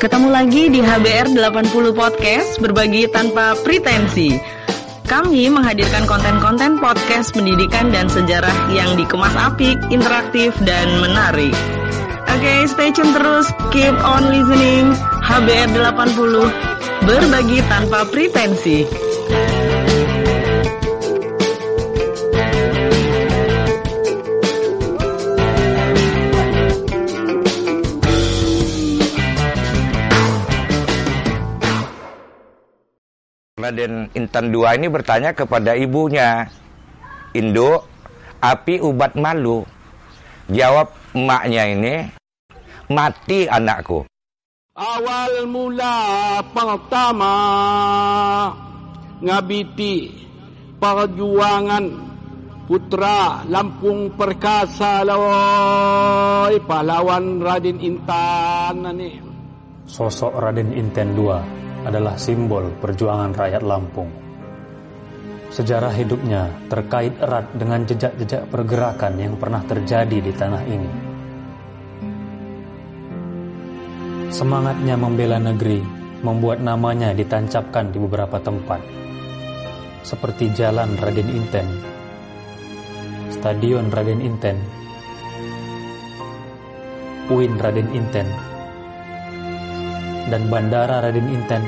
Ketemu lagi di HBR 80 Podcast berbagi tanpa pretensi. Kami menghadirkan konten-konten podcast pendidikan dan sejarah yang dikemas apik, interaktif, dan menarik. Oke, okay, stay tune terus, keep on listening. HBR 80 berbagi tanpa pretensi. Raden Intan II ini bertanya kepada ibunya, Indo, api ubat malu. Jawab emaknya ini, mati anakku. Awal mula pertama ngabiti perjuangan putra Lampung Perkasa lawai pahlawan Raden Intan ini. Sosok Raden Intan II adalah simbol perjuangan rakyat Lampung. Sejarah hidupnya terkait erat dengan jejak-jejak pergerakan yang pernah terjadi di tanah ini. Semangatnya membela negeri membuat namanya ditancapkan di beberapa tempat, seperti Jalan Raden Inten, Stadion Raden Inten, UIN Raden Inten, dan Bandara Raden Inten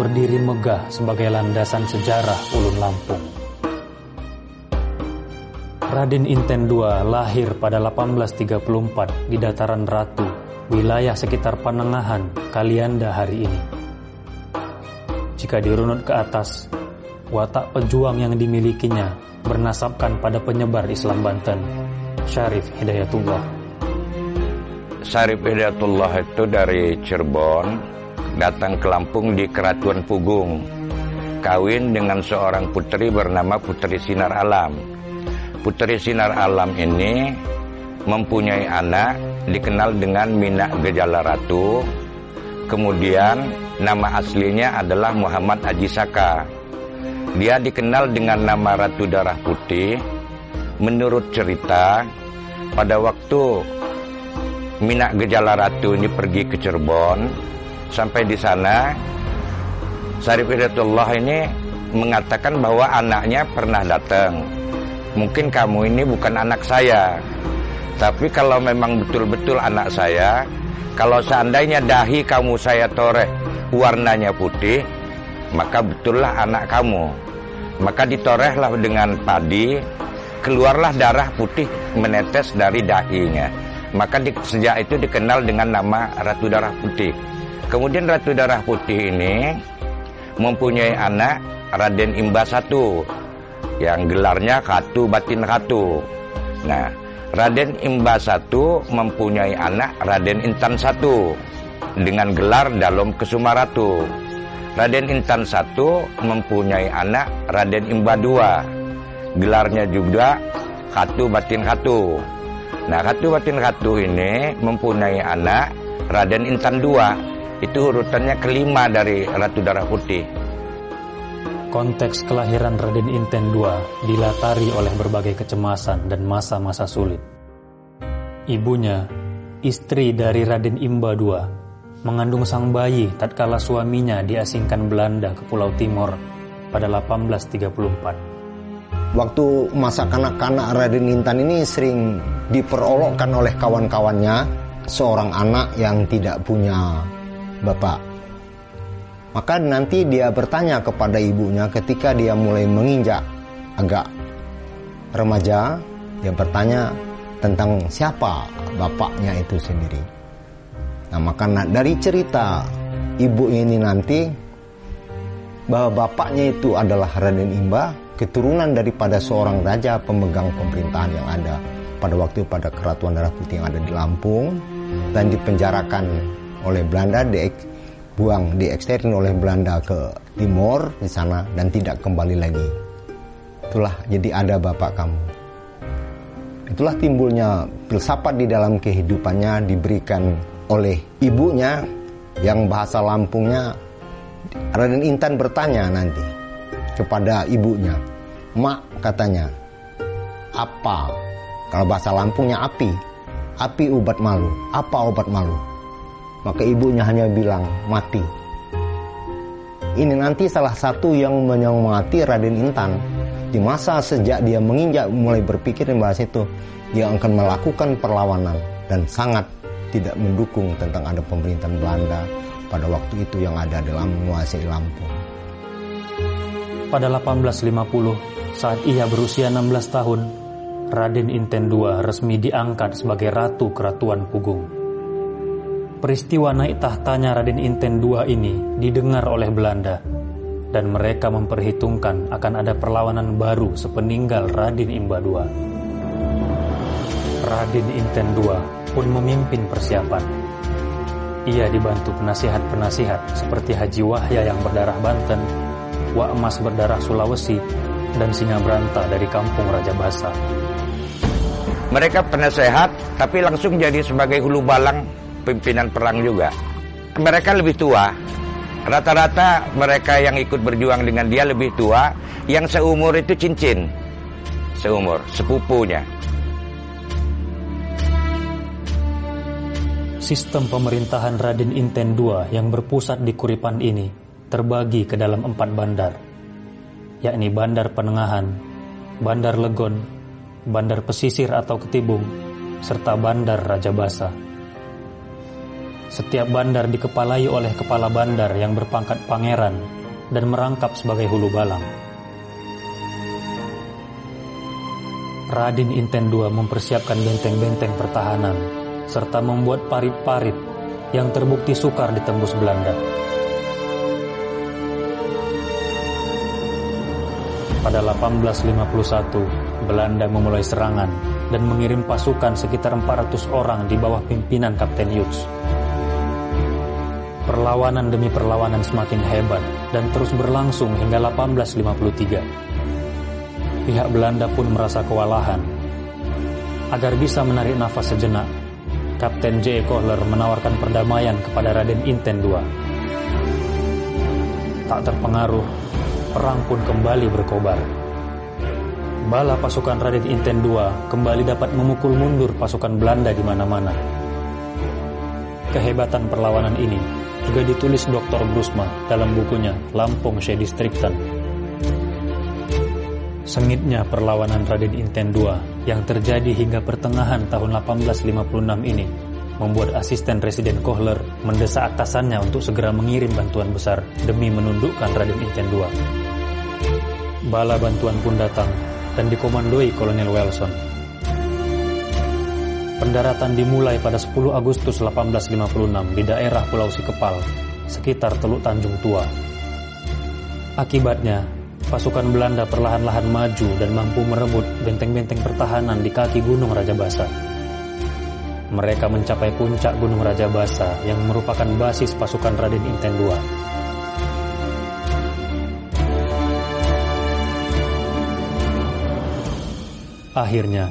berdiri megah sebagai landasan sejarah Ulun Lampung. Raden Inten II lahir pada 1834 di Dataran Ratu, wilayah sekitar Panengahan, Kalianda hari ini. Jika dirunut ke atas, watak pejuang yang dimilikinya bernasabkan pada penyebar Islam Banten, Syarif Hidayatullah. Sarip Hidayatullah itu dari Cirebon datang ke Lampung di Keratuan Pugung. Kawin dengan seorang putri bernama Putri Sinar Alam. Putri Sinar Alam ini mempunyai anak dikenal dengan Minak Gejala Ratu. Kemudian nama aslinya adalah Muhammad Haji Saka. Dia dikenal dengan nama Ratu Darah Putih. Menurut cerita, pada waktu Minak Gejala Ratu ini pergi ke Cirebon. Sampai di sana, Sarif Hidayatullah ini mengatakan bahwa anaknya pernah datang. Mungkin kamu ini bukan anak saya. Tapi kalau memang betul-betul anak saya, kalau seandainya dahi kamu saya toreh warnanya putih, maka betullah anak kamu. Maka ditorehlah dengan padi, keluarlah darah putih menetes dari dahinya. Maka di, sejak itu dikenal dengan nama Ratu Darah Putih. Kemudian Ratu Darah Putih ini mempunyai anak Raden Imba satu yang gelarnya Katu Batin Katu. Nah, Raden Imba satu mempunyai anak Raden Intan satu dengan gelar Dalom Kesumaratu. Raden Intan satu mempunyai anak Raden Imba dua, gelarnya juga Katu Batin Katu. Nah, Ratu Batin Ratu ini mempunyai anak Raden Intan II. Itu urutannya kelima dari Ratu Darah Putih. Konteks kelahiran Raden Inten II dilatari oleh berbagai kecemasan dan masa-masa sulit. Ibunya, istri dari Raden Imba II, mengandung sang bayi tatkala suaminya diasingkan Belanda ke Pulau Timor pada 1834 waktu masa kanak-kanak Raden Intan ini sering diperolokkan oleh kawan-kawannya seorang anak yang tidak punya bapak. Maka nanti dia bertanya kepada ibunya ketika dia mulai menginjak agak remaja, dia bertanya tentang siapa bapaknya itu sendiri. Nah, maka dari cerita ibu ini nanti bahwa bapaknya itu adalah Raden Imba keturunan daripada seorang raja pemegang pemerintahan yang ada pada waktu pada keratuan darah putih yang ada di Lampung dan dipenjarakan oleh Belanda dibuang dieksterin oleh Belanda ke timur di sana dan tidak kembali lagi. Itulah jadi ada bapak kamu. Itulah timbulnya filsafat di dalam kehidupannya diberikan oleh ibunya yang bahasa Lampungnya Raden Intan bertanya nanti kepada ibunya Mak katanya, apa? Kalau bahasa Lampungnya api. Api obat malu. Apa obat malu? Maka ibunya hanya bilang, mati. Ini nanti salah satu yang menyemangati Raden Intan. Di masa sejak dia menginjak mulai berpikir bahas itu, dia akan melakukan perlawanan dan sangat tidak mendukung tentang ada pemerintahan Belanda pada waktu itu yang ada dalam menguasai Lampung. Pada 1850, saat ia berusia 16 tahun, Raden Inten II resmi diangkat sebagai Ratu Keratuan Pugung. Peristiwa naik tahtanya Raden Inten II ini didengar oleh Belanda dan mereka memperhitungkan akan ada perlawanan baru sepeninggal Raden Imba II. Raden Inten II pun memimpin persiapan. Ia dibantu penasihat-penasihat seperti Haji Wahya yang berdarah Banten, Wak Emas berdarah Sulawesi, dan Singa Branta dari kampung Raja Basa. Mereka penasehat, tapi langsung jadi sebagai hulu balang pimpinan perang juga. Mereka lebih tua. Rata-rata mereka yang ikut berjuang dengan dia lebih tua, yang seumur itu cincin. Seumur, sepupunya. Sistem pemerintahan Raden Inten II yang berpusat di Kuripan ini terbagi ke dalam empat bandar, yakni Bandar Penengahan, Bandar Legon, Bandar Pesisir atau Ketibung, serta Bandar Raja Basa. Setiap bandar dikepalai oleh kepala bandar yang berpangkat pangeran dan merangkap sebagai hulu balang. Raden Inten II mempersiapkan benteng-benteng pertahanan serta membuat parit-parit yang terbukti sukar ditembus Belanda. Pada 1851, Belanda memulai serangan dan mengirim pasukan sekitar 400 orang di bawah pimpinan Kapten Hughes. Perlawanan demi perlawanan semakin hebat dan terus berlangsung hingga 1853. Pihak Belanda pun merasa kewalahan. Agar bisa menarik nafas sejenak, Kapten J. Kohler menawarkan perdamaian kepada Raden Inten II. Tak terpengaruh, perang pun kembali berkobar. Bala pasukan Raden Inten II kembali dapat memukul mundur pasukan Belanda di mana-mana. Kehebatan perlawanan ini juga ditulis Dr. Brusma dalam bukunya Lampung Distrikten. Sengitnya perlawanan Raden Inten II yang terjadi hingga pertengahan tahun 1856 ini membuat asisten Residen Kohler mendesak atasannya untuk segera mengirim bantuan besar demi menundukkan Raden Inten II. Bala bantuan pun datang dan dikomandoi Kolonel Wilson. Pendaratan dimulai pada 10 Agustus 1856 di daerah Pulau Sikepal, sekitar Teluk Tanjung Tua. Akibatnya, pasukan Belanda perlahan-lahan maju dan mampu merebut benteng-benteng pertahanan di kaki Gunung Raja Basa. Mereka mencapai puncak Gunung Raja Basa yang merupakan basis pasukan Raden Inten II. Akhirnya,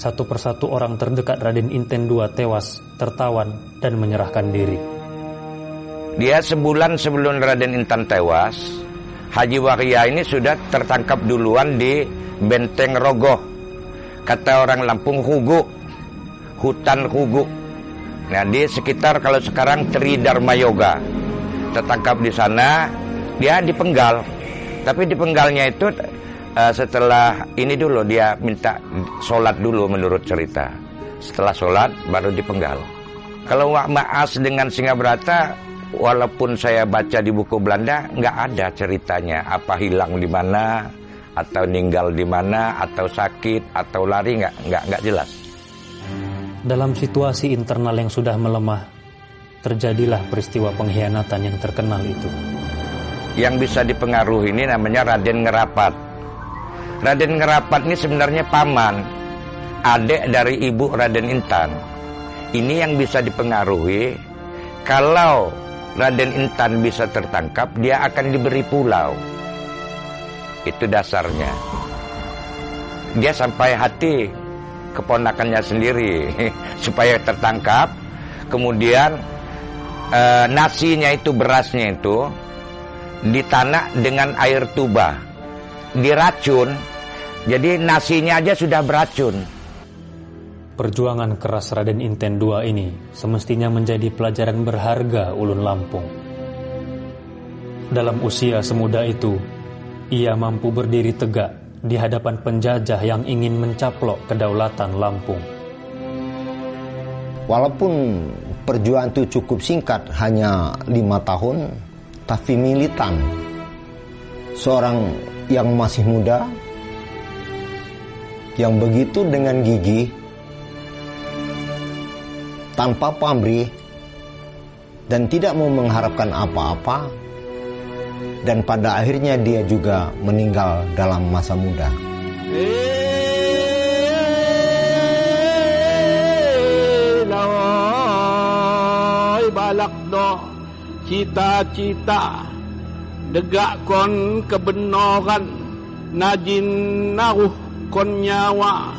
satu persatu orang terdekat Raden Inten II tewas, tertawan, dan menyerahkan diri. Dia sebulan sebelum Raden Intan tewas, Haji Waria ini sudah tertangkap duluan di Benteng Rogoh. Kata orang Lampung Hugu, hutan Hugu. Nah di sekitar kalau sekarang Tridharma Yoga. Tertangkap di sana, dia dipenggal. Tapi dipenggalnya itu uh, setelah ini dulu dia minta sholat dulu menurut cerita. Setelah sholat baru dipenggal. Kalau Maas dengan Singabrata, walaupun saya baca di buku Belanda, nggak ada ceritanya apa hilang di mana, atau meninggal di mana, atau sakit, atau lari nggak nggak nggak jelas. Dalam situasi internal yang sudah melemah, terjadilah peristiwa pengkhianatan yang terkenal itu. Yang bisa dipengaruhi ini namanya Raden Ngerapat. Raden Ngerapat ini sebenarnya paman, adik dari ibu Raden Intan. Ini yang bisa dipengaruhi kalau Raden Intan bisa tertangkap, dia akan diberi pulau. Itu dasarnya. Dia sampai hati keponakannya sendiri supaya tertangkap. Kemudian e, nasinya itu berasnya itu ditanak dengan air tuba, diracun. Jadi nasinya aja sudah beracun. Perjuangan keras Raden Inten II ini semestinya menjadi pelajaran berharga ulun Lampung. Dalam usia semuda itu, ia mampu berdiri tegak di hadapan penjajah yang ingin mencaplok kedaulatan Lampung. Walaupun perjuangan itu cukup singkat, hanya lima tahun, tapi militan. Seorang yang masih muda, yang begitu dengan gigi tanpa pamrih dan tidak mau mengharapkan apa-apa dan pada akhirnya dia juga meninggal dalam masa muda. cita-cita degak kon kebenaran najin naruh kon nyawa